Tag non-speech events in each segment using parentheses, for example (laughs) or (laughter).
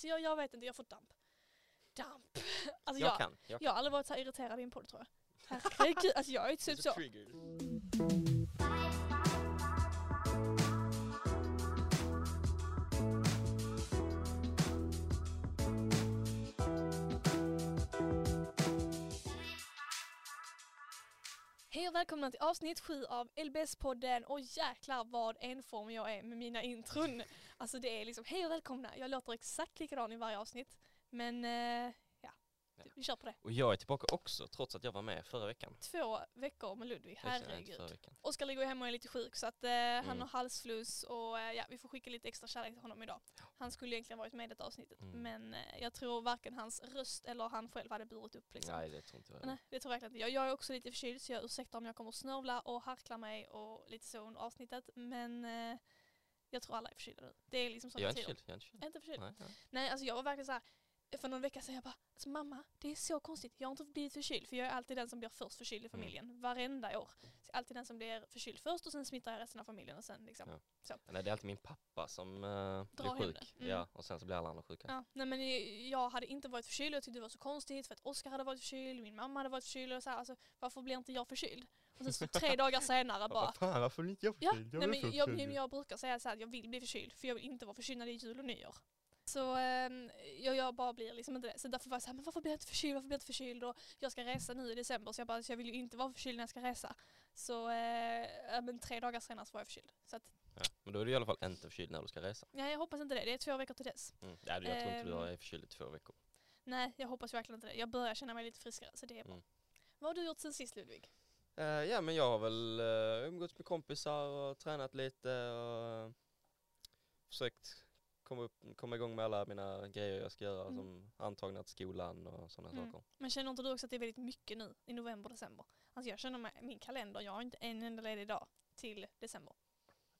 Så jag, jag vet inte, jag får damp. Damp. (laughs) Alltså Jag jag, kan. Jag jag har aldrig varit så här irriterad i en podd tror jag. Herregud, alltså jag är typ så. triggered. Hej och välkomna till avsnitt sju av LBS-podden och jäklar vad enform jag är med mina intron. Alltså det är liksom hej och välkomna, jag låter exakt likadan i varje avsnitt. Men eh, ja, vi kör på det. Och jag är tillbaka också trots att jag var med förra veckan. Två veckor med Ludvig, herregud. Oskar ligger hemma och är lite sjuk så att eh, han Mm. har halsfluss och eh, ja, vi får skicka lite extra kärlek till honom idag. Han skulle egentligen varit med i detta avsnittet Mm. men eh, jag tror varken hans röst eller han själv hade burit upp liksom. Nej det tror inte jag. Nej, det tror jag verkligen inte. Jag, jag är också lite förkyld så jag ursäktar om jag kommer att snörvla och harkla mig och lite så under avsnittet. Men eh, jag tror alla är förkylda nu. Det är liksom sådana tider. Jag är inte förkyld. Jag är inte förkyld. Nej, nej. Nej, alltså jag var verkligen så här. För någon vecka sedan jag bara, alltså mamma, det är så konstigt. Jag har inte blivit förkyld för jag är alltid den som blir först förkyld i Mm. familjen. Varenda år. Så jag är alltid den som blir förkyld först och sen smittar jag resten av familjen och sen liksom. Ja. Nej, det är alltid min pappa som uh, blir sjuk. Mm. Ja, och sen så blir alla andra sjuka. Ja, nej men jag hade inte varit förkyld och jag tyckte det var så konstigt för att Oskar hade varit förkyld, min mamma hade varit förkyld och så här, alltså varför blir inte jag förkyld? Och sen så (laughs) tre dagar senare bara, fan, varför blir inte jag Ja, förkyld? nej, men jag, jag, jag brukar säga så här att jag vill bli förkyld för jag vill inte vara förkyld när det är jul och nyår. Så ehm, jag, jag bara blir liksom inte det. Så därför var jag så här, men varför blir jag inte förkyld? Varför blir jag inte förkyld? Och jag ska resa nu i december så jag bara, så jag vill ju inte vara förkyld när jag ska resa. Så eh, men tre dagar senare så var jag förkyld. Så att, Ja, men då är du i alla fall inte förkyld när du ska resa. ja, jag hoppas inte det. Det är två veckor till dess. Mm. Ja, jag tror inte du Ehm. är förkyld i två veckor. Nej, jag hoppas verkligen inte det. Jag börjar känna mig lite friskare så det är bra. Mm. Vad har du gjort sen sist Ludvig? Eh, ja men jag har väl uh, umgåtts med kompisar och tränat lite och försökt komma, upp, komma igång med alla mina grejer jag ska göra Mm. som antagna till skolan och sådana Mm. saker. Men känner inte du också att det är väldigt mycket nu i november, december? Alltså jag känner med min kalender, jag har inte en enda ledig dag till december.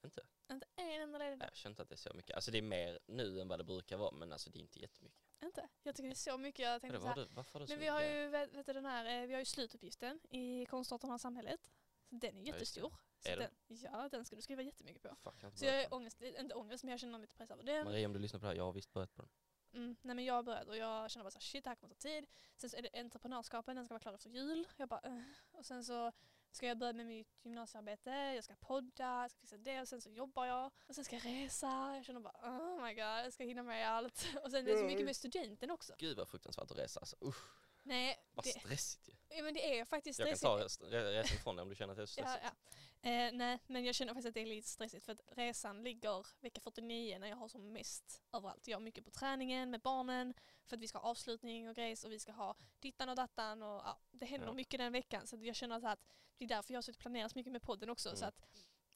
Inte? Inte en enda ledig dag. jag känner inte att det är så mycket. Alltså det är mer nu än vad det brukar vara men alltså det är inte jättemycket. Inte? Jag tycker det är så mycket. Jag tänkte så vad har här, du, varför men vi har ju, vet, vet du, den här, eh, vi har ju slutuppgiften i konstarterna av samhället. Så den är just det. Så den, ja, den ska du skriva jättemycket på. Fuck, jag Så jag är ångest, inte ångest men jag känner lite press över den. Maria om du lyssnar på det här, jag har visst börjat på den. Mm, nej men jag börjat och jag känner bara såhär shit det här kommer ta tid. Sen så är det entreprenörskapen, den ska vara klar efter jul. Jag bara uh. Och sen så ska jag börja med mitt gymnasiearbete, jag ska podda, jag ska fixa det och sen så jobbar jag. Och sen ska jag resa, jag känner bara oh my god jag ska hinna med allt. (laughs) Och sen är det så mycket med studenten också. Gud vad fruktansvärt att resa alltså. Usch, Nej, vad det, stressigt ju. ja, men det är faktiskt Jag kan stressigt. ta resan ifrån dig om du känner att det är så Ja, stressigt. ja. Eh, nej, men jag känner faktiskt att det är lite stressigt för att resan ligger vecka 49 när jag har som mest överallt. Jag har mycket på träningen med barnen för att vi ska ha avslutning och grejs och vi ska ha dittan och dattan och ja, det händer Ja. mycket den veckan så jag känner så att det är därför jag har suttit och planerat så mycket med podden också så Mm. att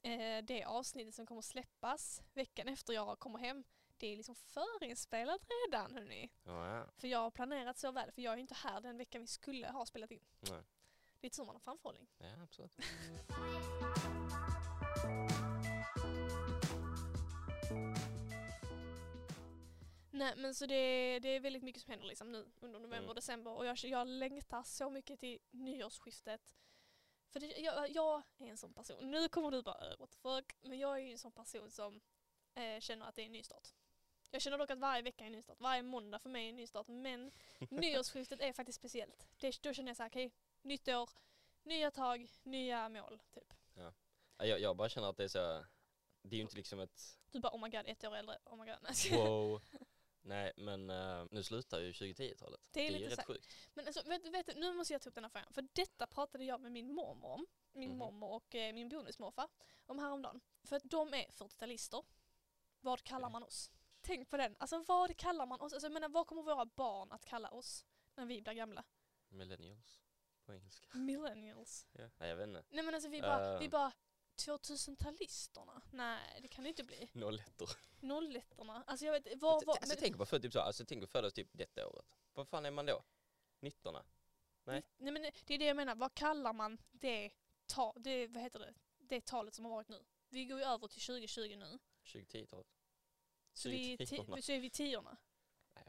eh, det avsnittet som kommer släppas veckan efter jag kommer hem det är liksom förinspelat redan hörni. Ja. För jag har planerat så väl för jag är inte här den veckan vi skulle ha spelat in. Nej. Det är tur man har framförhållning. ja absolut. Nej men så det, det är väldigt mycket som händer liksom nu under november Mm. och december och jag, jag längtar så mycket till nyårsskiftet. För det, jag, jag är en sån person, nu kommer du bara "Eh, what the fuck, men jag är ju en sån person som eh, känner att det är en nystart. Jag känner dock att varje vecka är en nystart, varje måndag för mig är en nystart men (laughs) nyårsskiftet är faktiskt speciellt. Det, då känner jag så här, okej, nytt år, nya tag, nya mål typ. Ja, Jag, jag bara känner att det är så, det är ju inte liksom ett Du bara oh my god, ett år äldre, oh my god. (laughs) wow. Nej men eh, nu slutar ju 2010-talet. Det är ju lite rätt sjukt. Men alltså, vet, vet, nu måste jag ta upp den här frågan. För detta pratade jag med min mormor om. Min Mhm. mormor och eh, min bonusmorfar om häromdagen. För att de är 40-talister. Vad kallar Okej. man oss? Tänk på den. Alltså vad kallar man oss? Alltså, jag menar, vad kommer våra barn att kalla oss när vi blir gamla? Millennials på engelska. Millennials. (laughs) Ja. Nej jag vet inte. Nej men alltså vi bara, Eh. vi bara 2000-talisterna? Nej det kan det inte bli. (laughs) Nollettor. Nollettorna? Alltså jag vet, vad, vad, Alltså tänk på för typ så, alltså tänk på födas typ detta året. Vad fan är man då? 19 Nej. nej men det är det jag menar, vad kallar man det, ta, det, vad heter det, det talet som har varit nu? Vi går ju över till 2020 nu. 2010-talet. Så, vi, 2010-orna. ti- så är vi tiorna.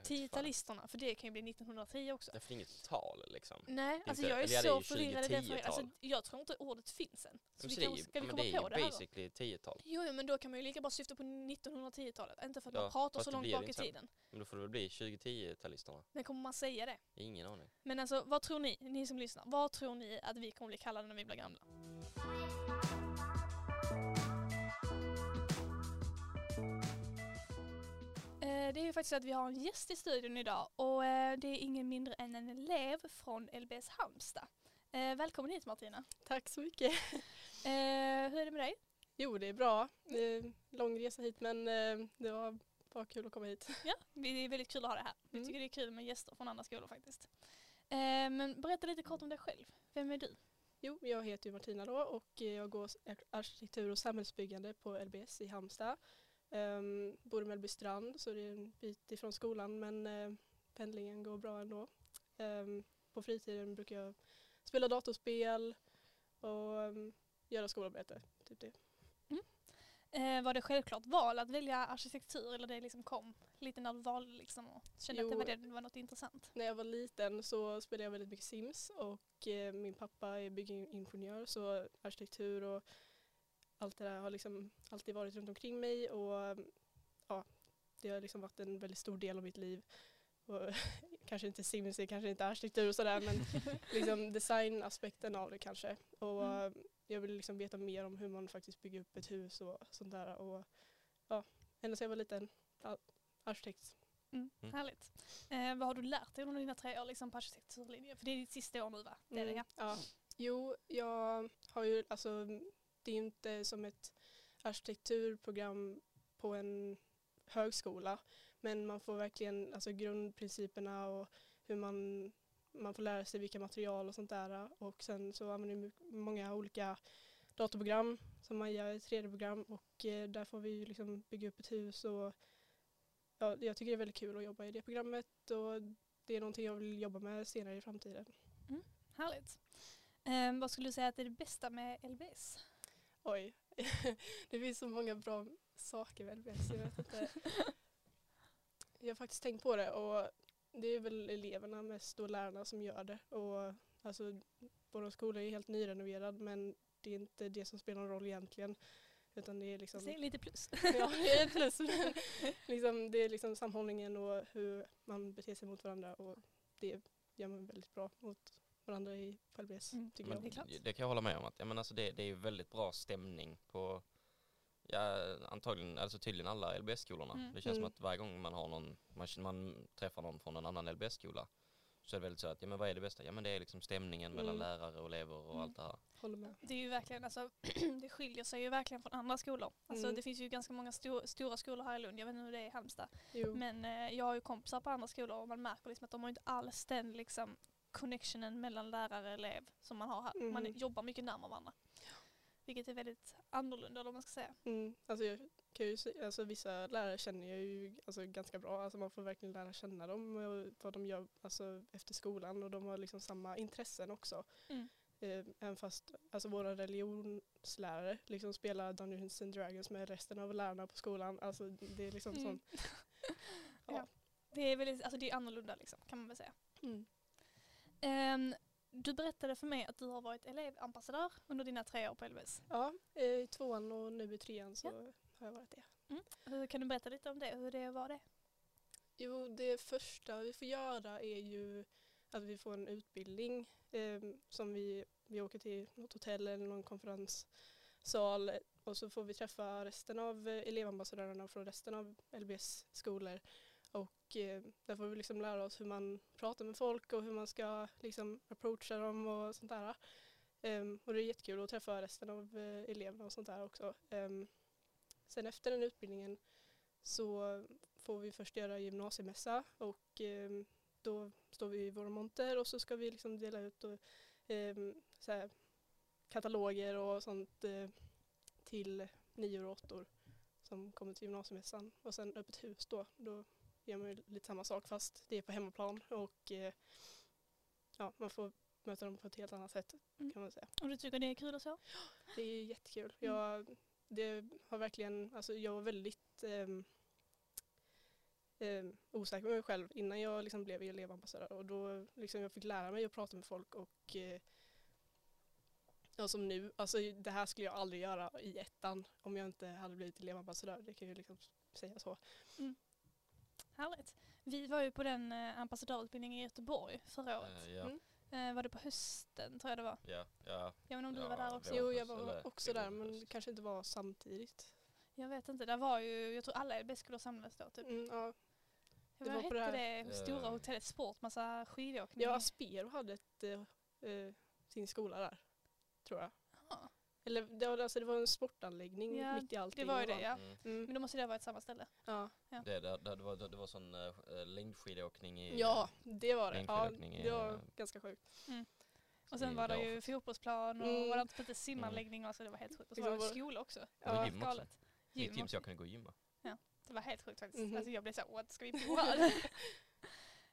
Tiotalisterna, för det kan ju bli 1910 också. Det finns inget tal liksom. Nej, alltså Inte- jag är det är så förvirrad i den 2010-tal. frågan. Alltså, jag tror inte ordet finns än. Så vi det är kan, ju, ska vi komma det är på det här basically 10-tal. Jo, jo, men då kan man ju lika bra syfta på 1910-talet. Inte för att Ja, man pratar så det långt det bak i tiden. Men då får det väl bli 2010-talisterna. Men kommer man säga det? Ingen aning. Men alltså, vad tror ni, ni som lyssnar, vad tror ni att vi kommer bli kallade när vi blir gamla? Det är ju faktiskt att vi har en gäst i studion idag och eh, det är ingen mindre än en elev från LBS Halmstad. Eh, Välkommen hit Martina. Tack så mycket. (laughs) Eh, Hur är det med dig? Jo, det är bra. Det är lång resa hit men eh, det var bara kul att komma hit. (laughs) Ja, det är väldigt kul att ha dig här. Vi Mm. tycker det är kul med gäster från andra skolor faktiskt. Eh, Men berätta lite kort om dig själv. Vem är du? Jo, jag heter Martina då och eh, jag går ar- arkitektur och samhällsbyggande på LBS i Halmstad. Um, bor i Mellbystrand så det är en bit ifrån skolan men eh, pendlingen går bra ändå. Ehm, på fritiden brukar jag spela datorspel och ehm, göra skolarbete. Typ det. Eh, var det självklart val att välja arkitektur eller det liksom kom lite när du valde liksom och kände att det Jo. var, det, det var något intressant? När jag var liten så spelade jag väldigt mycket Sims och eh, min pappa är byggingenjör så arkitektur och allt det där har liksom alltid varit runt omkring mig och ja, det har liksom varit en väldigt stor del av mitt liv. Och, (laughs) kanske inte Sims, är kanske inte arkitektur och sådär men (laughs) liksom designaspekten av det kanske. Och Mm. jag vill liksom veta mer om hur man faktiskt bygger upp ett hus och sånt där. Och ja, ända sedan jag var liten, arkitekt. Mm. Mm. Härligt. Eh, vad har du lärt dig under dina tre år liksom, på arkitekturlinjen? För det är ditt sista år nu va? Det är det, Mm, ja. ja. Jo, jag har ju, alltså det är ju inte som ett arkitekturprogram på en högskola. Men man får verkligen alltså grundprinciperna och hur man, man får lära sig vilka material och sånt där. Och sen så använder vi många olika datorprogram som man gör i 3D-program och eh, där får vi liksom bygga upp ett hus och ja, jag tycker det är väldigt kul att jobba i det programmet och det är någonting jag vill jobba med senare i framtiden. Mm, härligt. Eh, vad skulle du säga att är det bästa med LBS? Oj, (laughs) det finns så många bra saker med LBS. Jag vet inte. Jag har faktiskt tänkt på det och det är väl eleverna mest och lärarna som gör det. Och alltså, vår skola är helt nyrenoverad men det är inte det som spelar någon roll egentligen. Utan det är liksom, Så det är lite plus. (laughs) ja, det är plus. Men liksom, det är liksom sammanhållningen och hur man beter sig mot varandra och det gör man väldigt bra mot varandra i på LBS. Mm. Tycker Men jag. det är klart. det kan jag hålla med om. Att, ja, men alltså det, det är ju väldigt bra stämning på Ja, antagligen, alltså tydligen alla LBS-skolorna. Mm. Det känns som Mm. att varje gång man har någon, man, man träffar någon från en annan LBS-skola så är det väldigt så att, ja men vad är det bästa? Ja men det är liksom stämningen mellan Mm. lärare och elever och Mm. allt det här. Håller med. Det är ju verkligen, alltså, (clears throat) det skiljer sig ju verkligen från andra skolor. Alltså, Mm. Det finns ju ganska många sto- stora skolor här i Lund, jag vet inte hur det är i Halmstad. Jo. Men eh, jag har ju kompisar på andra skolor och man märker liksom att de har inte alls den liksom, connectionen mellan lärare och elev som man har här. Man Mm. jobbar mycket närmare varandra. Vilket är väldigt annorlunda eller vad man ska säga. Mm, alltså jag kan ju se, alltså vissa lärare känner jag ju alltså ganska bra. Alltså man får verkligen lära känna dem och vad de gör alltså efter skolan och de har liksom samma intressen också. Mm. Eh, även fast alltså våra religionslärare liksom spelar Dungeons and Dragons med resten av lärarna på skolan. Alltså det är liksom Mm. sån. (laughs) Ja. Det är väldigt, alltså det är annorlunda liksom, kan man väl säga. Mm. Ehm, du berättade för mig att du har varit elevambassadör under dina tre år på LBS. Ja, i tvåan och nu i trean så Ja. har jag varit det. Hur, kan du berätta lite om det? Hur det var det? Jo, det första vi får göra är ju att vi får en utbildning eh, som vi, vi åker till något hotell eller någon konferenssal och så får vi träffa resten av elevambassadörerna från resten av LBS skolor och eh, där får vi liksom lära oss hur man pratar med folk och hur man ska liksom approacha dem och sånt där. Ehm, och det är jättekul att träffa resten av eh, eleverna och sånt där också. Ehm, sen efter den utbildningen så får vi först göra gymnasiemässa och ehm, då står vi i våra monter och så ska vi liksom dela ut och, ehm, här, kataloger och sånt eh, till nior och åttor som kommer till gymnasiemässan. Och sen öppet hus då, då gör man ju lite samma sak fast det är på hemmaplan och eh, ja, man får möta dem på ett helt annat sätt Mm. kan man säga. Och du tycker det är kul och så? Det är jättekul. Mm. Jag, det har verkligen, alltså jag var väldigt ehm, eh, osäker med mig själv innan jag liksom blev elevambassadör och då liksom jag fick lära mig att prata med folk och eh, ja, som nu, alltså det här skulle jag aldrig göra i ettan om jag inte hade blivit elevambassadör. Det kan jag liksom säga så. Härligt. Vi var ju på den eh, ambassadörutbildningen i Göteborg förra året. Eh, ja, Mm. Eh, var det på hösten tror jag det var? ja, ja. Vet inte om du Ja, var där också? det Jo, var jag var också det var där men det kanske inte var samtidigt. Jag vet inte, där var ju, jag tror alla LB-skolor samlades då typ. Mm, ja. Vad det var på hette det det, här- stora Eh. hotellet Sport, massa skidåkning? ja, Aspero hade ett, eh, eh, sin skola där, tror jag. Jaha. Eller det var, alltså, det var en sportanläggning Ja, mitt i allting. det var ju det ja. Mm. Mm. Men då måste det ha varit samma ställe. Ja. Det, det, det, det, var, det var sån uh, längdskidåkning i... ja, det var det. Ja, det var eh, ganska sjukt. Och sen var det ju fotbollsplan och Mm. var det inte lite simanläggning och så det var helt sjukt. Och så var det Liksom skola också. Det var Ja, gym också. Galet. Mitt Gym gym så jag kunde gå och gymma. Det var helt sjukt faktiskt. Mhm. Alltså jag blev så what ska vi på här? (laughs) (laughs)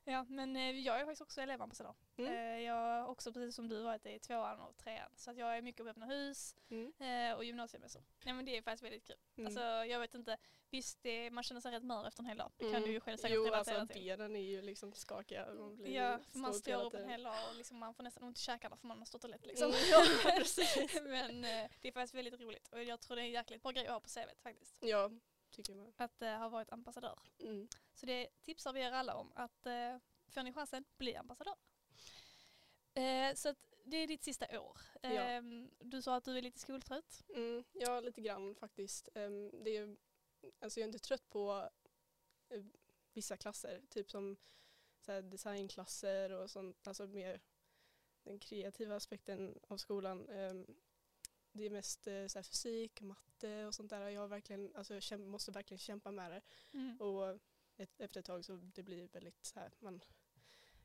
ja men eh, jag är faktiskt också elevambassadör. Mm. Eh, jag har också precis som du varit i tvåan och trean. Så att jag är mycket på öppna hus Mm. eh, och gymnasiemässor. Nej men det är faktiskt väldigt kul. Mm. Alltså jag vet inte, visst det, man känner sig rätt mör efter en hel dag. Det kan Mm. du ju själv säkert Jo, relatera alltså till. benen är ju liksom skakiga. Man blir Ja, för man står upp en hel dag och liksom man får nästan ont i käkarna för man har stått och lätt liksom. Mm, (laughs) ja, precis. (laughs) Men det är faktiskt väldigt roligt och jag tror det är en jäkligt bra grej att ha på CVt faktiskt. Ja, tycker med. Att eh, ha varit ambassadör. Mm. Så det tipsar vi er alla om att eh, får ni chansen, bli ambassadör. Eh, så att det är ditt sista år. Ja. Ehm, Du sa att du är lite skoltrött. Mm, ja, lite grann faktiskt. Ehm, det är, alltså jag är inte trött på eh, vissa klasser, typ som designklasser och sånt, alltså mer den kreativa aspekten av skolan. Ehm, det är mest eh, så fysik, matte och sånt där. Jag verkligen, alltså, jag måste verkligen kämpa med det. Mm. Och ett, efter ett tag så det blir väldigt så här, man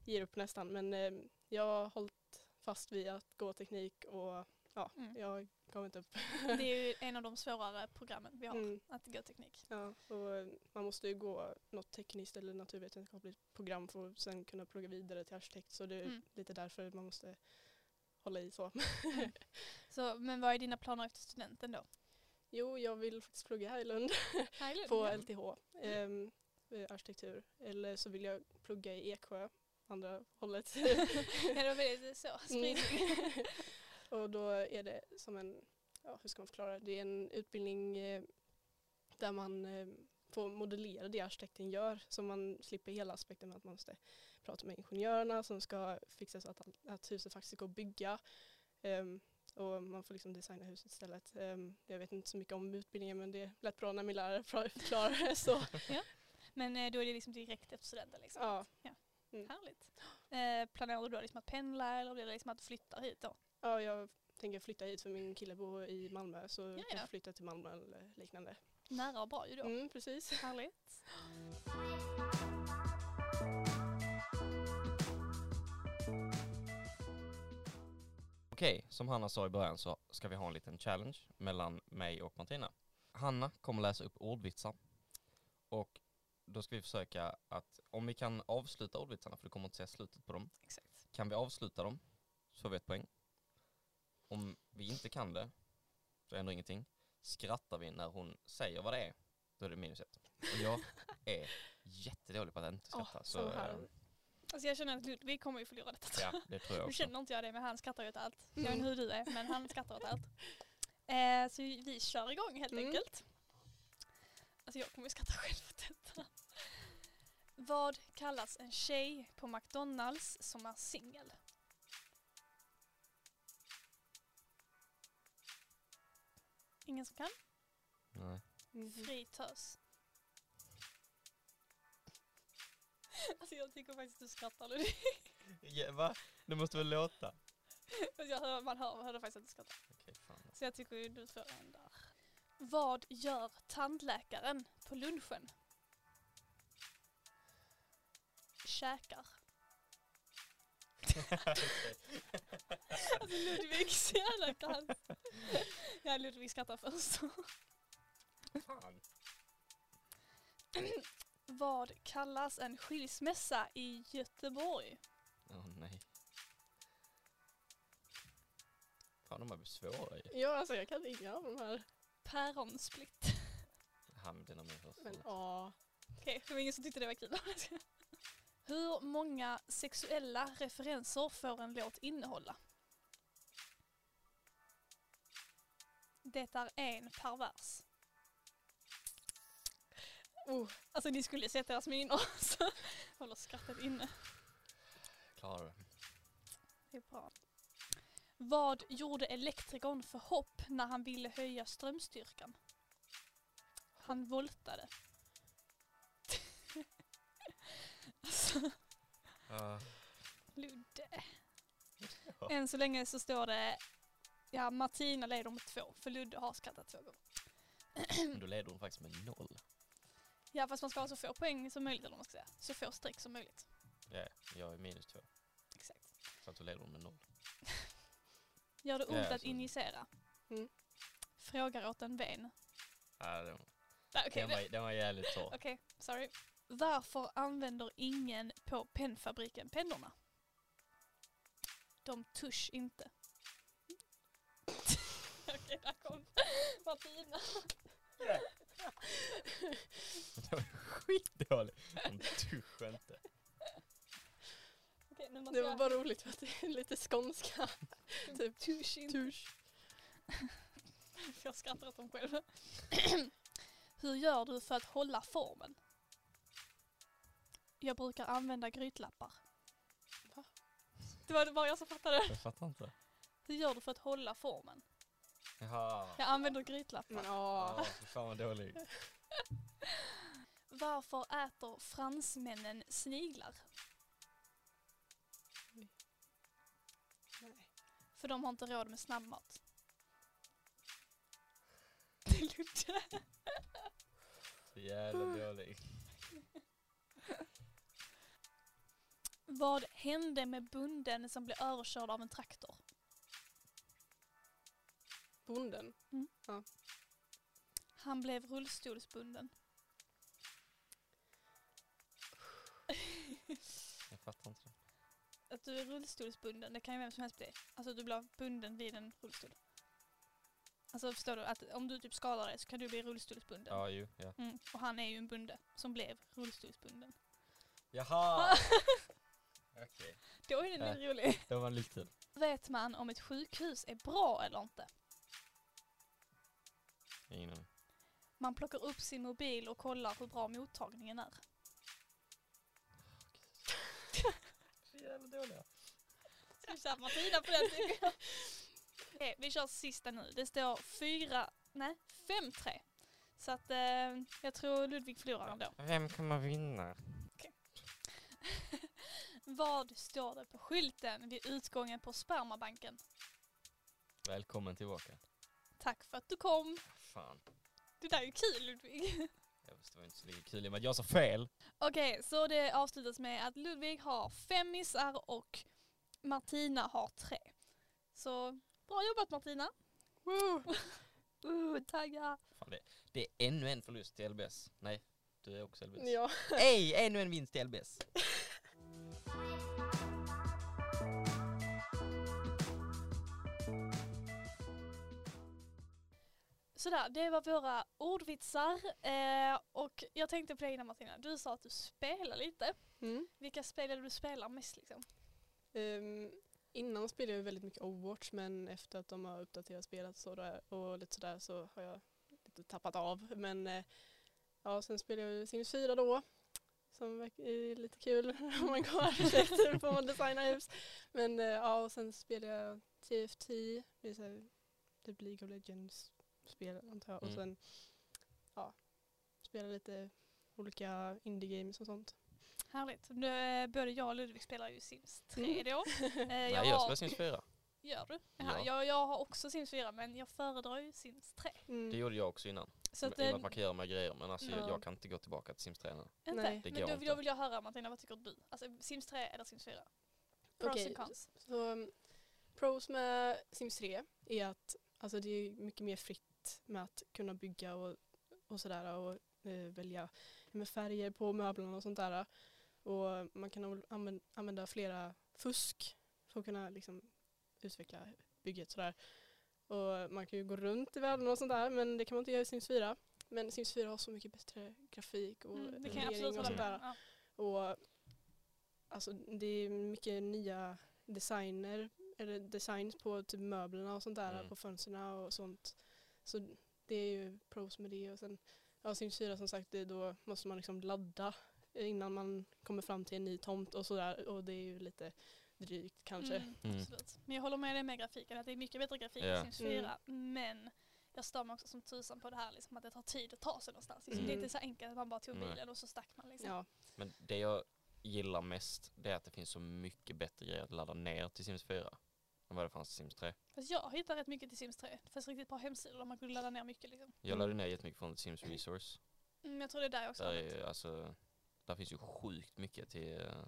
ger upp nästan. Men ehm, jag har hållit fast vid att gå teknik och ja, Mm. jag gav inte upp. Det är ju (laughs) en av de svårare programmen vi har, Mm. att gå teknik. Ja, och eh, man måste ju gå något tekniskt eller naturvetenskapligt program för att sen kunna plugga vidare till arkitekt. Så det är Mm. lite därför man måste hålla i så. (laughs) (laughs) Så, men vad är dina planer efter studenten då? jo, jag vill faktiskt plugga här i Lund (laughs) Här i Lund, på ja. LTH, ehm, eh, arkitektur. Eller så vill jag plugga i Eksjö, andra hållet. ja, det var väldigt så, spridning. Mm. och då är det som en, ja hur ska man förklara det? Det är en utbildning eh, där man eh, får modellera det arkitekten gör så man slipper hela aspekten med att man måste prata med ingenjörerna som ska fixa så att, att huset faktiskt går att bygga. Ehm, och man får liksom designa huset istället. Ehm, jag vet inte så mycket om utbildningen men det lät bra när min lärare förklarade det. Så (laughs) Men eh, då är det liksom direkt efter studenten liksom? ja, Härligt. Eh, planerar du då liksom att pendla eller blir det liksom att du flyttar hit då? ja, jag tänker flytta hit för min kille bor i Malmö så jag ja. kanske flytta till Malmö eller liknande. Nära och bra ju då. Mm, precis. Härligt. (laughs) Okej, som Hanna sa i början så ska vi ha en liten challenge mellan mig och Martina. Hanna kommer läsa upp ordvitsar och då ska vi försöka att om vi kan avsluta ordvitsarna, för du kommer inte säga slutet på dem, Exakt. kan vi avsluta dem så får vi ett poäng. Om vi inte kan det så händer ingenting. Skrattar vi när hon säger vad det är, då är det minus ett. Och jag (laughs) är jättedålig på att inte skratta. Åh, så eh, Alltså jag känner att Ludvig kommer ju förlora detta. ja, det tror jag Nu också. känner inte jag det men han skrattar ju åt allt. Jag vet Mm. inte hur du är men han skrattar åt allt. Eh, så vi kör igång helt Mm. enkelt. Alltså jag kommer ju skratta själv åt detta. Vad kallas en tjej på McDonalds som är singel? Ingen som kan? Nej. Mhm. Fri Alltså jag tycker faktiskt du skrattar Ludvig. Ja, va? Det måste väl låta? Jag hör, man hör, hörde faktiskt att du skrattar. Okej, fan. Så jag tycker ju du får en där. Vad gör tandläkaren på lunchen? Käkar. (laughs) Alltså Ludvig så jävla kass. Ja Ludvig skrattar först. Fan. Vad kallas en skilsmässa i Göteborg? Åh nej. Fan de här blir svåra ju. Ja, alltså jag kan inga av de här. Päronsplitt. Han, den har min hörsel. Men ja, Okej, det var ingen som tyckte det var kul. (laughs) Hur många sexuella referenser får en låt innehålla? Det är en per vers. Oh, Alltså ni skulle sett deras miner. Så (laughs) håller skrattet inne. Klarar det. Det är bra. Vad gjorde elektrikern för hopp när han ville höja strömstyrkan? Han voltade. (laughs) alltså, Ja. Ludde. Ja. Än så länge så står det, ja Martina leder med två, för Ludde har skrattat två gånger. (clears throat) Men då leder hon faktiskt med noll. Ja fast man ska ha så få poäng som möjligt eller vad man ska säga. Så få streck som möjligt. Ja, jag är minus två. Exakt. Så att då leder med noll. (laughs) Gör det ont Ja, att alltså. injicera? Mm. Frågar åt en vän. Ja, den, Nej, Okej, den, det- var, den var jävligt torr. (laughs) Okej, sorry. Varför använder ingen på pennfabriken pennorna? De tusch inte. (laughs) Okej, där kom Martina. Den var skitdålig. De tuschar inte. Okej, nu måste det var jag... bara roligt för att det är lite skånska. typ tusch tusch. Jag skrattar åt dem själv. (clears throat) Hur gör du för att hålla formen? Jag brukar använda grytlappar. Va? Det var bara jag som fattade. Jag fattar inte. Hur gör du för att hålla formen? Jaha. Jag använder grytlappar. Åh. Ja, fy fan vad dålig. (laughs) Varför äter fransmännen sniglar? Nej. För de har inte råd med snabbmat. (laughs) Ludde. Så jävla dålig. Vad hände med bonden som blev överkörd av en traktor? Bonden. Han blev rullstolsbunden. (laughs) Jag fattar inte. Att du är rullstolsbunden, det kan ju vem som helst bli. Alltså du blir bunden vid en rullstol. Alltså förstår du, att om du typ skadar dig så kan du bli rullstolsbunden. Ja, ju, ja. Mm. Och han är ju en bunde som blev rullstolsbunden. Jaha! (laughs) Okej, Då är den Äh. lite rolig. det var lite kul. Vet man om ett sjukhus är bra eller inte? Ingen aning. Man plockar upp sin mobil och kollar hur bra mottagningen är. (laughs) Så jävla dåliga. Ska vi köra Martina på den. Okej, (laughs) vi kör sista nu. Det står fyra, nej, fem tre. Så att eh, jag tror Ludvig förlorar ändå. Vem kommer vinna? (laughs) Vad står det på skylten vid utgången på spermabanken? Välkommen tillbaka. Tack för att du kom. Fan. Det där är ju kul Ludvig. Jag visste det var inte så lika kul i och med att jag sa fel. Okej, så det avslutas med att Ludvig har fem missar och Martina har tre. Så bra jobbat Martina. Woo! (laughs) Uh, tagga. Fan, det, det är ännu en förlust till LBS. Nej, du är också LBS. Ja. Ej, ännu en vinst till LBS. (laughs) Sådär, det var våra ordvitsar. Eh, och jag tänkte på dig innan Martina, du sa att du spelar lite. Mm. Vilka spel det du spelar mest liksom? Ehm, innan spelade jag väldigt mycket Overwatch men efter att de har uppdaterat spelet så där, och lite sådär så har jag lite tappat av. Men eh, ja, sen spelade jag Sims 4 då. Som är lite kul (laughs) om man går arkitekter får man designa hus. Men eh, ja, och sen spelade jag TFT, det är så här, typ League of Legends spel antar jag. Och Mm. sen ja, spelade lite olika indie games och sånt. Härligt. Nu, eh, både jag och Ludvig spelar ju Sims 3 Mm. då. (laughs) Eh, Nej, jag jag har, spelar Sims 4. Gör du? Ja. Jag, jag har också Sims 4 men jag föredrar ju Sims 3. Mm. Det gjorde jag också innan. Så att, och med eh, att man kan göra med grejer men alltså jag, Ja. jag kan inte gå tillbaka till Sims 3 nu. inte. Nej. Det men då, inte. då vill jag höra Martina, vad tycker du? Alltså Sims 3 eller Sims 4? Pros Okej, and cons. Så pros med Sims 3 är att alltså, det är mycket mer fritt med att kunna bygga och, och sådär och eh, välja med färger på möblerna och sånt där. Och man kan använda, flera fusk för att kunna liksom, utveckla bygget sådär. Och man kan ju gå runt i världen och sånt där men det kan man inte göra i Sims 4. men Sims 4 har så mycket bättre grafik och Mm, det kan jag rendering absolut och sånt där. Ja. Och alltså det är mycket nya designer, eller designs på typ möblerna och sånt där Mm. på fönstren och sånt. Så det är ju pros med det och sen ja, Sims 4 som sagt det, då måste man liksom ladda innan man kommer fram till en ny tomt och sådär och det är ju lite drygt kanske. Mm, Mm. Men jag håller med dig med grafiken, att det är mycket bättre grafik Ja. i Sims 4. Men jag stör mig också som tusan på det här liksom, att det tar tid att ta sig någonstans. Liksom, Det är Mm. inte så enkelt att man bara tog Nej. bilen och så stack man. Liksom. Ja, Men det jag gillar mest det är att det finns så mycket bättre grejer att ladda ner till Sims 4 än vad det fanns till Sims 3. Fast jag hittar rätt mycket till Sims 3. Det finns riktigt bra hemsidor där man kunde ladda ner mycket. Liksom. Jag Mm. laddade ner jättemycket från Sims Resource. Mm, jag tror det är där också Där, är, alltså, där finns ju sjukt mycket till uh,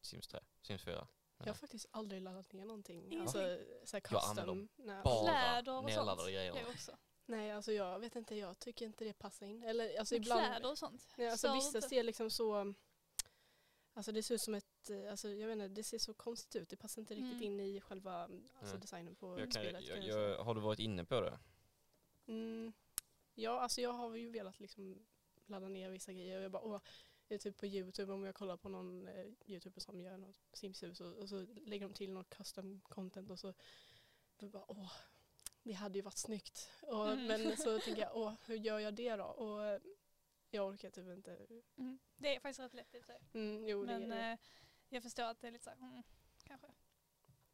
Sims 3, Sims 4. jag har faktiskt aldrig laddat ner någonting. Ingenting. Alltså, så här Jag använder custom. Nej. Bara Kläder och nedladdade sånt. grejer. Jag också. Nej, alltså jag vet inte, jag tycker inte det passar in. Eller alltså Men ibland. kläder och sånt. Nej, alltså vissa ser liksom så, alltså det ser ut som ett, alltså jag vet inte, det ser så konstigt ut. Det passar inte riktigt Mm. in i själva alltså designen på Jag kan, spelet. jag, jag har du varit inne på det? Mm, ja, alltså jag har ju velat liksom ladda ner vissa grejer och jag bara, åh, jag är typ på Youtube om jag kollar på någon eh, Youtuber som gör något Simshus och, och så lägger de till något custom content och så, bara, åh, det hade ju varit snyggt. Och, Mm. Men så (laughs) tänker jag, åh, hur gör jag det då? Och eh, jag orkar typ inte. Mm. Det är faktiskt rätt lätt i och för sig. Mm, jo, det är Men det. Jag förstår att det är lite så här, mm, kanske.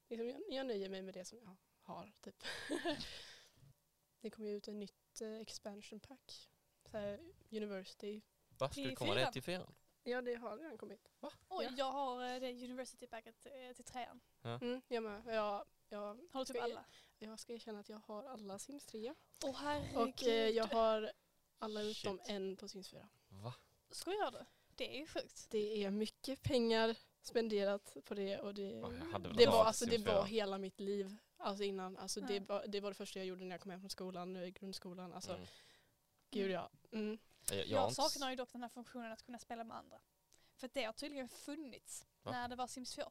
Liksom, jag, jag nöjer mig med det som jag har. Typ. (laughs) det kommer ju ut ett nytt eh, expansion pack. Så här, University. Va, ska Till det komma fyran? det till fyran? Ja, det har redan kommit. Oj, Ja. jag har eh, det University Packet eh, till trean. Mm, jag med. Jag, jag, Har du typ jag- alla? jag ska erkänna att jag har alla Sims 3. Åh herregud. Och eh, jag har alla utom Shit. en på Sims 4. Va? Skojar du? Det är ju sjukt. Det är mycket pengar spenderat på det och det, jag det, var, alltså, det 4. var hela mitt liv. Alltså innan, alltså det, Ja. var, det var det första jag gjorde när jag kom hem från skolan, nu i grundskolan. Alltså Mm. gud ja. Mm. Jag, jag, Jag, saknar ju dock den här funktionen att kunna spela med andra. För det har tydligen funnits Va? när det var Sims 2.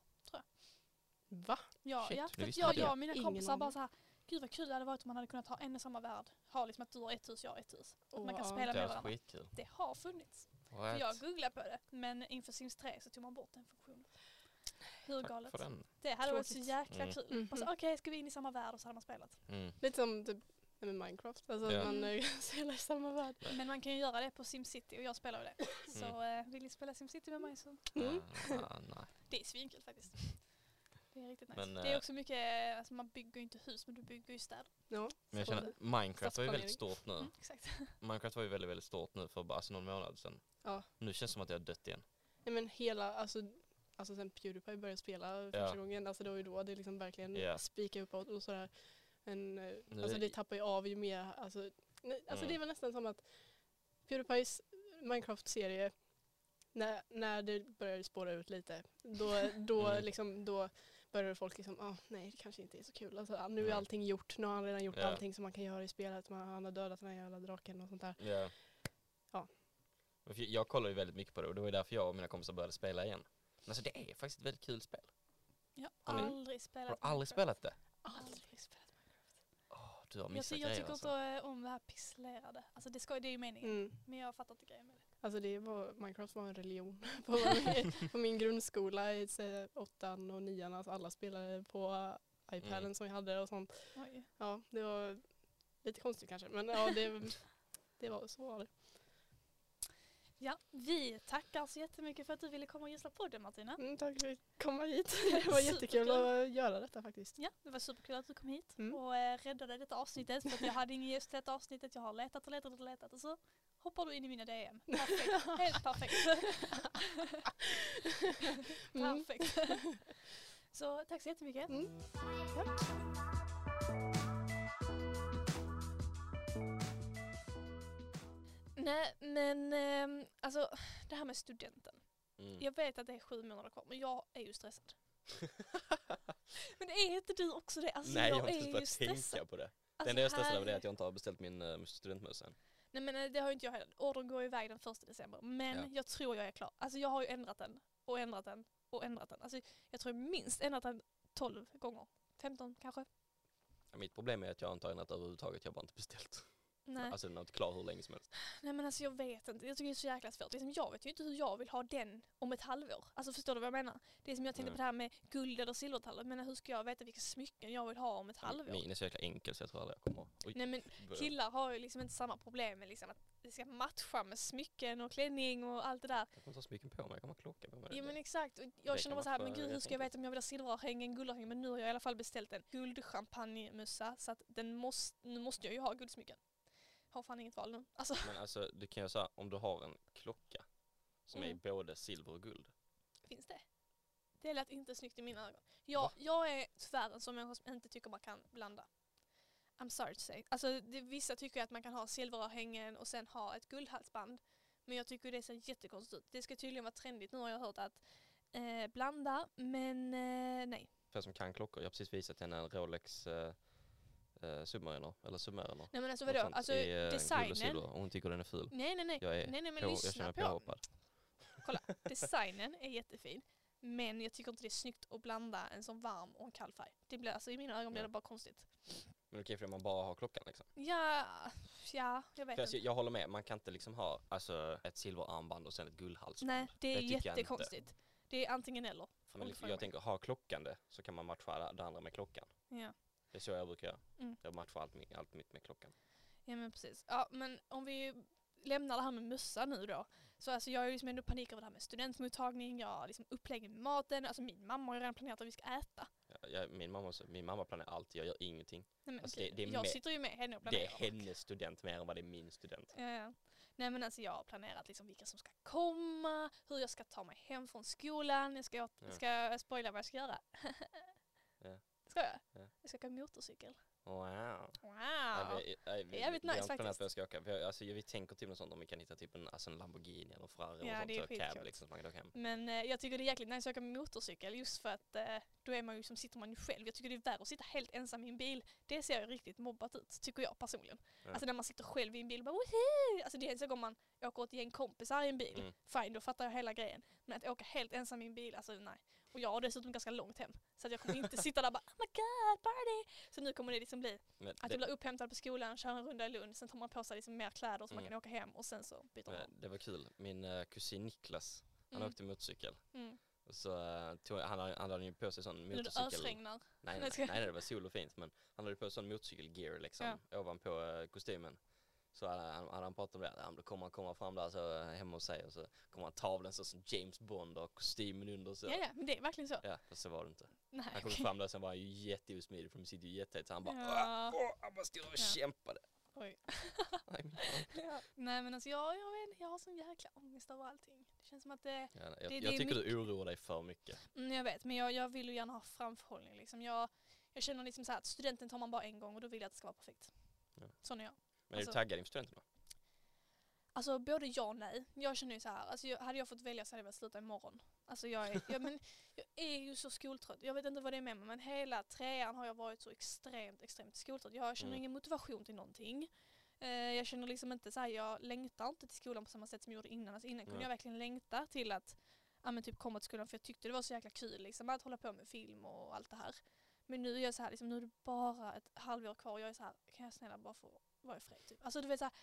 Va? Ja, Shit, ja det för att jag, jag jag. och mina Ingen kompisar bara så här, gud vad kul det hade varit om man hade kunnat ha en och samma värld. Ha liksom att du har ett hus, jag har ett hus. Att man kan spela Det med varandra. skitkul. Det har funnits. För What? jag googlade på det, men inför Sims 3 så tog man bort den funktionen. Hur Tack galet? för. Det hade varit så jäkla Mm. kul. Och så, Okej, ska vi in i samma värld och så hade man spelat. Mm. Lite som typ med Minecraft, alltså Ja. att man eh, (laughs) spelar i samma värld. Men man kan ju göra det på SimCity och jag spelar ju det. Så eh, vill ni spela SimCity med mig så Mm. Ah, ah, nej. det är svinkul faktiskt. Det är riktigt nice. Men, det är eh, också mycket, alltså man bygger ju inte hus men du bygger ju städer. Ja. Men jag känner, Minecraft var ju väldigt stort nu. Mm, exakt. (laughs) Minecraft var ju väldigt, väldigt stort nu för bara alltså, någon månad sedan. Ja. Nu känns det som att jag har dött igen. Nej men hela, alltså, alltså sen Pewdiepie började spela första gången, alltså det var ju då det liksom verkligen Ja. spika uppåt och sådär. Men eh, Nu alltså det tappar ju av ju mer, alltså, nej, alltså Mm. det är väl nästan som att Pewdiepies Minecraft-serie, när, när det började spåra ut lite, då, då, Mm. liksom, då började folk liksom, ah, nej det kanske inte är så kul. Alltså, nu är allting gjort, nu har han redan gjort Ja. allting som man kan göra i spelet, man, han har dödat den här jävla draken och sånt där. Ja. Ja. Jag kollar ju väldigt mycket på det och det var ju därför jag och mina kompisar började spela igen. Men alltså det är faktiskt ett väldigt kul spel. Jag Har aldrig spelat Har du aldrig spelat det? Aldrig spelat Minecraft. Åh, du har Jag, jag tycker alltså. inte eh, om det här pisslerade. Alltså det, ska, det är ju meningen. Mm. Men jag fattar inte grejen med det. Alltså det var, Minecraft var en religion (laughs) på min, på min grundskola i åttan och nian. Alltså alla spelade på iPaden Mm. som jag hade och sånt. Oj. Ja, det var lite konstigt kanske men ja, det, det var så var det. Ja, vi tackar så jättemycket för att du ville komma och gästa podden Martina. Mm, tack för att komma hit. (laughs) Det var jättekul att göra detta faktiskt. Ja, det var superkul att du kom hit Mm. och eh, räddade detta avsnittet för att jag hade ingen gäst i detta avsnittet. Jag har letat och letat och letat och så hoppar du in i mina DM. Perfekt, helt perfekt. (laughs) Mm. perfekt. Så tack så jättemycket. Mm. Nej men ehm, alltså det här med studenten. Mm. Jag vet att det är sju månader kvar men jag är ju stressad. (laughs) Men är inte du också det? Alltså, Nej jag har är inte ju börjat stressad. tänka på det. Det Alltså, enda jag är stressad över det är att jag inte har beställt min uh, studentmössa än. Nej men eh, det har ju inte jag heller. Ordern går iväg den första december. Men Ja. jag tror jag är klar. Alltså jag har ju ändrat den och ändrat den och ändrat den. Alltså jag tror jag minst ändrat den 12 gånger. 15 kanske. Ja, Mitt problem är att jag inte har ändrat överhuvudtaget, jag har bara inte beställt. Nej. Alltså den har inte klar hur länge som helst. Nej men alltså jag vet inte, jag tycker det är så jäkla svårt. Liksom, jag vet ju inte hur jag vill ha den om ett halvår. Alltså förstår du vad jag menar? Det är som jag tänkte Nej. på det här med guld eller silvertallor. Men hur ska jag veta vilka smycken jag vill ha om ett halvår? Min är så jäkla enkel så jag tror aldrig jag kommer... Oj, Nej men killar har ju liksom inte samma problem med liksom att det ska matcha med smycken och klänning och allt det där. Jag kommer inte ha smycken på mig, jag kommer ha klocka på mig. Ja Det- men exakt. Och det Jag kan känner bara så här, men gud hur ska jag veta om jag vill ha silverörhängen, guldörhängen? Men nu har jag i alla fall beställt en guldchampagnemössa så att den måste, nu måste jag ju ha guldsmycken. Har fan inget val nu. Alltså Men alltså du kan ju säga om du har en klocka som är Mm. både silver och guld. finns det. Det lät inte snyggt i mina ögon. Jag, jag är tyvärr en sån människa som inte tycker man kan blanda. I'm sorry to say. Alltså det, vissa tycker att man kan ha silverörhängen och sen ha ett guldhalsband. Men jag tycker det ser jättekonstigt ut. Det ska tydligen vara trendigt nu har jag hört att eh, blanda, men eh, nej. För som kan klockor, jag har precis visat henne en Rolex eh, eh, Submariner, eller Submariner. Nej men alltså vadå, alltså i, eh, designen. och hon tycker den är ful. Nej nej nej. Jag är nej, nej men på, jag lyssna känner mig på. påhoppad. Kolla, (laughs) designen är jättefin. Men jag tycker inte det är snyggt att blanda en sån varm och en kall färg. Det blir, alltså, I mina ögon blir det bara konstigt. Men okej för det man bara har klockan liksom. Ja, ja jag vet För inte. jag, jag håller med, man kan inte liksom ha alltså, ett silverarmband och sen ett guldhalsband. Nej, det är tycker jag inte. jättekonstigt. Det är antingen eller. Men liksom, jag mig. tänker, ha klockan det så kan man matcha det andra med klockan. Ja. Det är så jag brukar göra. Mm. Jag matchar allt, allt mitt med klockan. ja, men precis. Ja, men om vi lämnar det här med mössa nu då. Så alltså jag är ju liksom ändå panik över det här med studentmottagning, jag har liksom upplägget med maten. Alltså min mamma har ju redan planerat att vi ska äta. Jag, jag, min, mamma, min mamma planerar allt, jag gör ingenting. Nej, men Alltså, det- det är jag med- sitter ju med henne och Det planerar. är hennes student mer än vad det är min student. Ja, ja. Nej men alltså jag har planerat liksom vilka som ska komma, hur jag ska ta mig hem från skolan. Jag ska, Ja. ska jag spoila vad jag ska göra? (laughs) Ja. Ska jag? Ja. Jag ska åka motorcykel. Wow. Wow! Nej, vi, vi, Det är jävligt vi har nice planerat faktiskt. jag ska åka. Vi, har- alltså, vi tänker till något sånt om vi kan hitta typ en, alltså en Lamborghini eller en Ferrari Ja, det är sånt. så cab skitkul. liksom, så man kan åka hem. Men eh, jag tycker det är jäkligt nice att åka motorcykel just för att eh, då är man ju som sitter man ju själv. Jag tycker det är värre att sitta helt ensam i en bil. Det ser ju riktigt mobbat ut, tycker jag personligen. Ja. Alltså när man sitter själv i en bil och bara woho! Alltså det är en sak om man åker ett gäng kompisar i en bil. Mm. Fine, då fattar jag hela grejen. Men att åka helt ensam i en bil, alltså nej. Och jag har dessutom ganska långt hem. Så att jag kommer inte sitta där och bara oh my god, party! Så nu kommer det liksom bli Men att jag det, blir upphämtad på skolan, kör en runda i Lund, sen tar man på sig liksom mer kläder så man Mm. kan åka hem och sen så byter man. det var kul. Min eh, kusin Niklas, han Mm. åkte motorcykel. Mm. Och så uh, tog, han, hade- han hade ju på sig sån Nu motorcykel... ösregnar. Nej, Nej, nej, jag- nej, det var sol och fint men han hade på sån motorcykelgear liksom ovanpå uh, kostymen. Så hade han, hade han pratat om det, ja, då kommer han komma fram där så hemma hos sig och så kommer han tavlan så som James Bond och kostymen under så. Ja, ja, men det är verkligen så. Ja, fast så var det inte. Nej, Han kom okej. fram där sen var han ju jätteosmidig för de sitter ju jättetätt så han bara Ja. åh, han bara stod och Ja. kämpade. Oj. (laughs) Ja. Nej men alltså jag, jag, vet, jag har sån jäkla ångest över allting. Det känns som att det, Ja, jag, Det- det jag tycker du oroar dig för mycket. mm, jag vet men jag, jag vill ju gärna ha framförhållning liksom. Jag, jag känner liksom så här att studenten tar man bara en gång och då vill jag att det ska vara perfekt. Ja. Sån är jag. Men är Alltså- du taggad inför studenterna? Alltså både ja och nej. Jag känner ju så här, alltså jag, hade jag fått välja så hade jag velat sluta imorgon. Alltså jag är, jag, men, (laughs) jag är ju så skoltrött. Jag vet inte vad det är med mig men hela trean har jag varit så extremt, extremt skoltrött. Jag känner Mm. ingen motivation till någonting. Eh, jag känner liksom inte så här, jag längtar inte till skolan på samma sätt som jag gjorde innan. Alltså innan kunde Nej. jag verkligen längta till att ja, men typ komma till skolan för jag tyckte det var så jäkla kul liksom, att hålla på med film och allt det här. Men nu är jag så här, liksom, nu är det bara ett halvår kvar och jag är så här, kan jag snälla bara få vara i fred typ. Alltså du vet så här,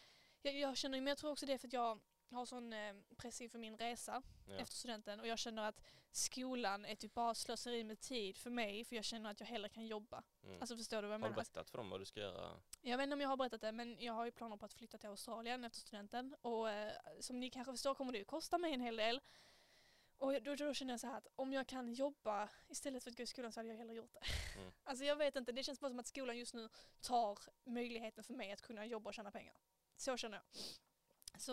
jag, jag känner, men jag tror också det är för att jag har sån eh, press inför min resa Ja. efter studenten och jag känner att skolan är typ bara slöseri med tid för mig för jag känner att jag hellre kan jobba. Mm. Alltså förstår du vad jag har du menar? Berättat för dem vad du ska göra? jag vet inte om jag har berättat det men jag har ju planer på att flytta till Australien efter studenten och eh, som ni kanske förstår kommer det ju kosta mig en hel del. Och då, då känner jag så här att om jag kan jobba istället för att gå i skolan så hade jag hellre gjort det. Mm. (laughs) Alltså jag vet inte, det känns bara som att skolan just nu tar möjligheten för mig att kunna jobba och tjäna pengar. Så känner jag. Så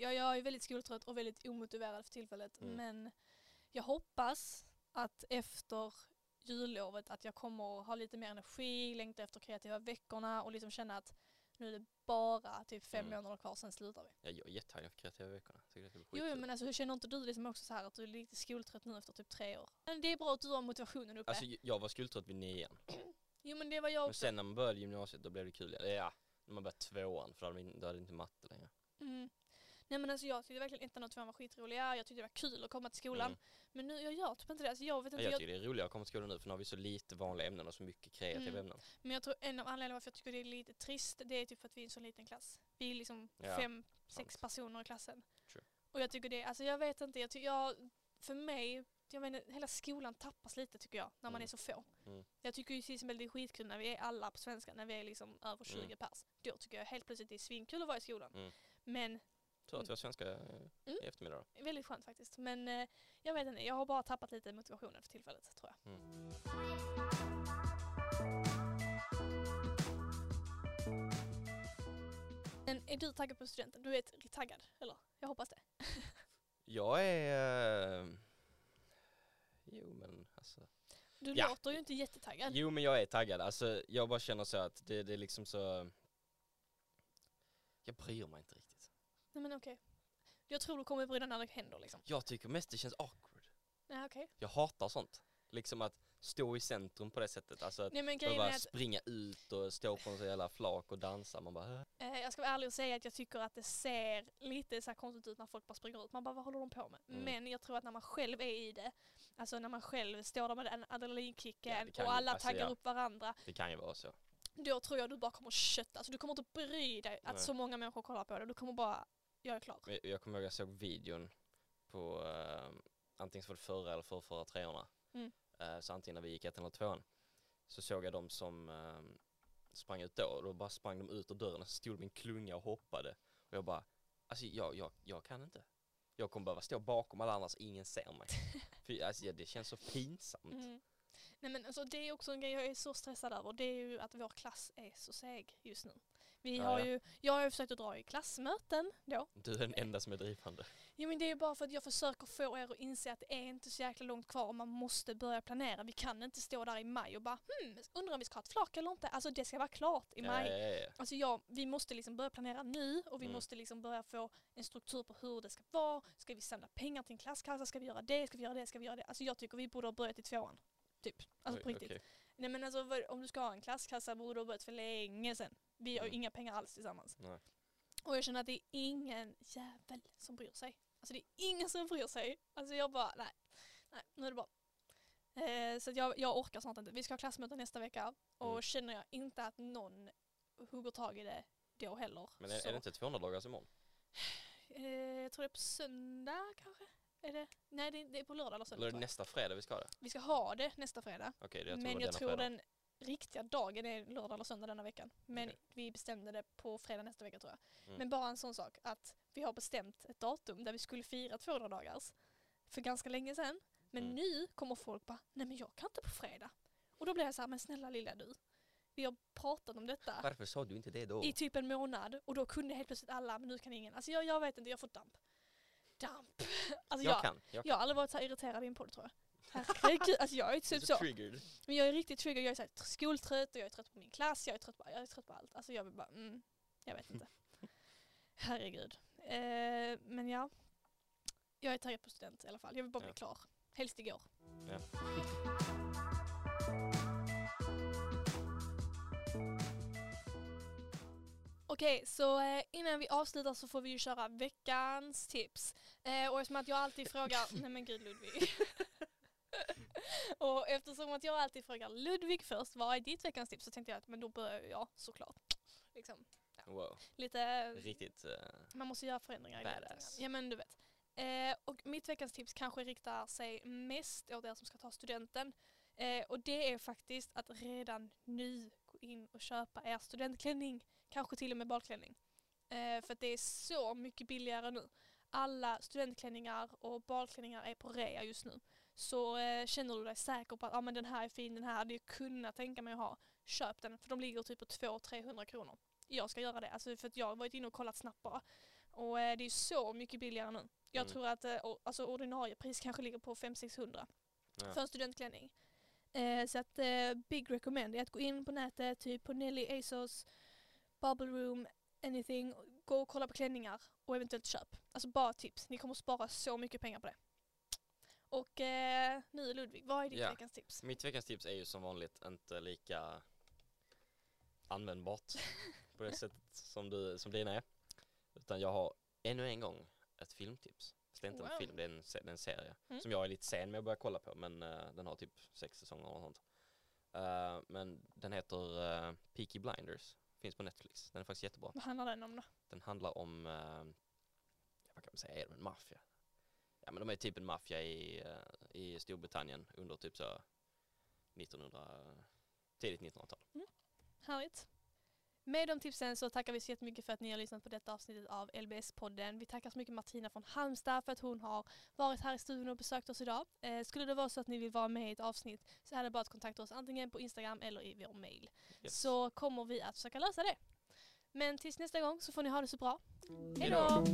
ja, jag är väldigt skoltrött och väldigt omotiverad för tillfället Mm. men jag hoppas att efter jullovet att jag kommer ha lite mer energi, längta efter kreativa veckorna och liksom känna att nu är det bara typ fem Mm. månader kvar sen slutar vi. Ja, jag är jättetaggad för kreativa veckorna. Tycker det Jo, jo men alltså hur känner inte du liksom också så här att du är lite skoltrött nu efter typ tre år? Men det är bra att du har motivationen uppe. Alltså jag var skoltrött vid nian. (clears throat) jo men det var jag Men också. sen när man började gymnasiet då blev det kul. Eller ja, när man började tvåan för då hade, vi, då hade inte matte längre. Mm. Nej men alltså jag tyckte verkligen ettan och tvåan var skitroliga, jag tyckte det var kul att komma till skolan. Mm. Men nu, jag gör typ inte det. Alltså jag vet inte, jag jag, tycker det är roligare att komma till skolan nu för nu har vi så lite vanliga ämnen och så mycket kreativa Mm. ämnen. men jag tror en av anledningarna varför jag tycker det är lite trist, det är typ för att vi är en så liten klass. Vi är liksom Ja, fem, sex sant. personer i klassen. Och jag tycker det, alltså jag vet inte, jag, ty- jag för mig, jag menar hela skolan tappas lite tycker jag, när man Mm. är så få. Mm. Jag tycker ju till exempel det är skitkul när vi är alla på svenska, när vi är liksom över 20 Mm. pers. Då tycker jag helt plötsligt det är svinkul att vara i skolan. Mm. Men Tur att vi har svenska eh, Mm. i eftermiddag då. väldigt skönt faktiskt. Men eh, jag vet inte, jag har bara tappat lite motivationen för tillfället tror jag. Men är du taggad på studenten? Du är taggad, eller? Jag hoppas det. (laughs) Jag är... Eh, jo men alltså. Du Ja. låter ju inte jättetaggad. Jo men jag är taggad. Alltså jag bara känner så att det, det är liksom så... Jag bryr mig inte riktigt. Nej men okej. Jag tror du kommer bry dig när det händer liksom. Jag tycker mest det känns awkward. Ja, okej. Jag hatar sånt. Liksom att stå i centrum på det sättet. Alltså att Nej är att springa ut och stå på en sån jävla flak och dansa. Man bara... Eh, jag ska vara ärlig och säga att jag tycker att det ser lite så konstigt ut när folk bara springer ut. Man bara vad håller de på med? Mm. Men jag tror att när man själv är i det, alltså när man själv står där med den Ja, adrenalinkicken kan och ju- alla alltså, taggar ja. upp varandra. Det kan ju vara så. Då tror jag du bara kommer kötta. Alltså du kommer inte bry dig att Nej. så många människor kollar på det. Du kommer bara, jag är klar. Men Jag kommer ihåg jag såg videon på eh, antingen det förra eller förra, förra treorna. Mm. Eh, så antingen när vi gick ettan eller tvåan. Så såg jag de som eh, sprang ut då och då bara sprang de ut ur dörren och så stod en klunga och hoppade. Och jag bara, alltså jag, jag, jag kan inte. Jag kommer behöva stå bakom alla andra så ingen ser mig. (laughs) För alltså, det känns så pinsamt. Mm. Nej men alltså det är också en grej jag är så stressad över. Det är ju att vår klass är så seg just nu. Vi Ja, har ja. ju, jag har ju försökt att dra i klassmöten då. Du är den enda som är drivande. Jo men det är ju bara för att jag försöker få er att inse att det är inte så jäkla långt kvar och man måste börja planera. Vi kan inte stå där i maj och bara hmm, undrar om vi ska ha ett flak eller inte. Alltså det ska vara klart i maj. Ja, ja, ja. Alltså jag, vi måste liksom börja planera nu och vi Mm. måste liksom börja få en struktur på hur det ska vara. Ska vi samla pengar till en klasskassa? Ska vi göra det? Ska vi göra det? Ska vi göra det? Alltså jag tycker vi borde ha börjat i tvåan. Typ. Alltså Oj, på riktigt. okej. Nej men alltså om du ska ha en klasskassa borde du ha börjat för länge sedan. Vi har ju Mm. inga pengar alls tillsammans. Nej. Och jag känner att det är ingen jävel som bryr sig. Alltså det är ingen som bryr sig. Alltså jag bara, nej. Nej, nu är det bra. Eh, så jag, jag orkar snart inte. Vi ska ha klassmöte nästa vecka och Mm. känner jag inte att någon hugger tag i det då heller. Men är, är det inte 200 dagars imorgon? eh, jag tror det är på söndag kanske? Är det? Nej det, är på lördag eller Eller söndag. är det nästa fredag vi ska ha det? Vi ska ha det nästa fredag. Okej, jag tror men jag tror den riktiga dagen är lördag eller söndag denna veckan. Men Okej. vi bestämde det på fredag nästa vecka tror jag. Mm. Men bara en sån sak att vi har bestämt ett datum där vi skulle fira 200 dagars för ganska länge sedan. Men Mm. nu kommer folk bara, nej men jag kan inte på fredag. Och då blir jag så här, men snälla lilla du. Vi har pratat om detta Varför sa du inte det då? i typ en månad och då kunde helt plötsligt alla, men nu kan ingen. Alltså jag, jag vet inte, jag får damp. Damp. (laughs) Alltså jag jag, kan. Jag jag har aldrig varit så här irriterad i en podd tror jag. Herregud, alltså jag är (laughs) typ så triggered. Men jag är riktigt trigger, jag är så här skoltrött och jag är trött på min klass, jag är trött på, jag är trött på allt. Alltså jag vill bara, mm, jag vet inte. (laughs) Herregud. Eh, men ja, jag är taggad på student i alla fall. Jag vill bara bli Ja. klar. Helst igår. Ja. (laughs) Okej, så eh, innan vi avslutar så får vi ju köra veckans tips. Eh, och eftersom att jag alltid frågar, nej men gud Ludvig. (laughs) och eftersom att jag alltid frågar Ludvig först, vad är ditt veckans tips? Så tänkte jag att men då börjar jag såklart. Liksom, Wow, lite, riktigt. eh, man måste göra förändringar i. Badass. Ja men du vet. Eh, och mitt veckans tips kanske riktar sig mest åt er som ska ta studenten. Eh, och det är faktiskt att redan nu gå in och köpa er studentklänning. Kanske till och med balklänning. Eh, för att det är så mycket billigare nu. Alla studentklänningar och balklänningar är på rea just nu. Så eh, känner du dig säker på att ah, men den här är fin, den här hade jag kunnat tänka mig att ha. Köp den för de ligger typ på 200-300 kronor. Jag ska göra det, alltså för att jag har varit inne och kollat snabbt bara. Och eh, det är så mycket billigare nu. Jag Mm. tror att eh, alltså, ordinarie pris kanske ligger på 500-600 Ja. för en studentklänning. Eh, så att eh, big recommend är att gå in på nätet, typ på Nelly, ASOS, Bubble Room, anything. Gå och kolla på klänningar och eventuellt köp. Alltså bara tips. Ni kommer spara så mycket pengar på det. Och eh, nu Ludvig, vad är ditt Ja. veckans tips? Mitt veckans tips är ju som vanligt inte lika användbart (laughs) på det sättet som, du, som dina är. Utan jag har ännu en gång ett filmtips. Så det är inte Wow. en film, det är en, se- det är en serie. Mm. Som jag är lite sen med att börja kolla på men eh, den har typ sex säsonger och sånt. Eh, men den heter uh, Peaky Blinders, finns på Netflix. Den är faktiskt jättebra. Vad handlar den om då? Den handlar om, eh, vad kan man säga, är de en maffia? Ja men de är typ en maffia i, eh, i Storbritannien under typ så 1900, tidigt 1900-tal. Härligt. Med de tipsen så tackar vi så jättemycket för att ni har lyssnat på detta avsnittet av LBS-podden. Vi tackar så mycket Martina från Halmstad för att hon har varit här i studion och besökt oss idag. Eh, skulle det vara så att ni vill vara med i ett avsnitt så är det bara att kontakta oss antingen på Instagram eller i vår mail. Yes. Så kommer vi att försöka lösa det. Men tills nästa gång så får ni ha det så bra. Hej då!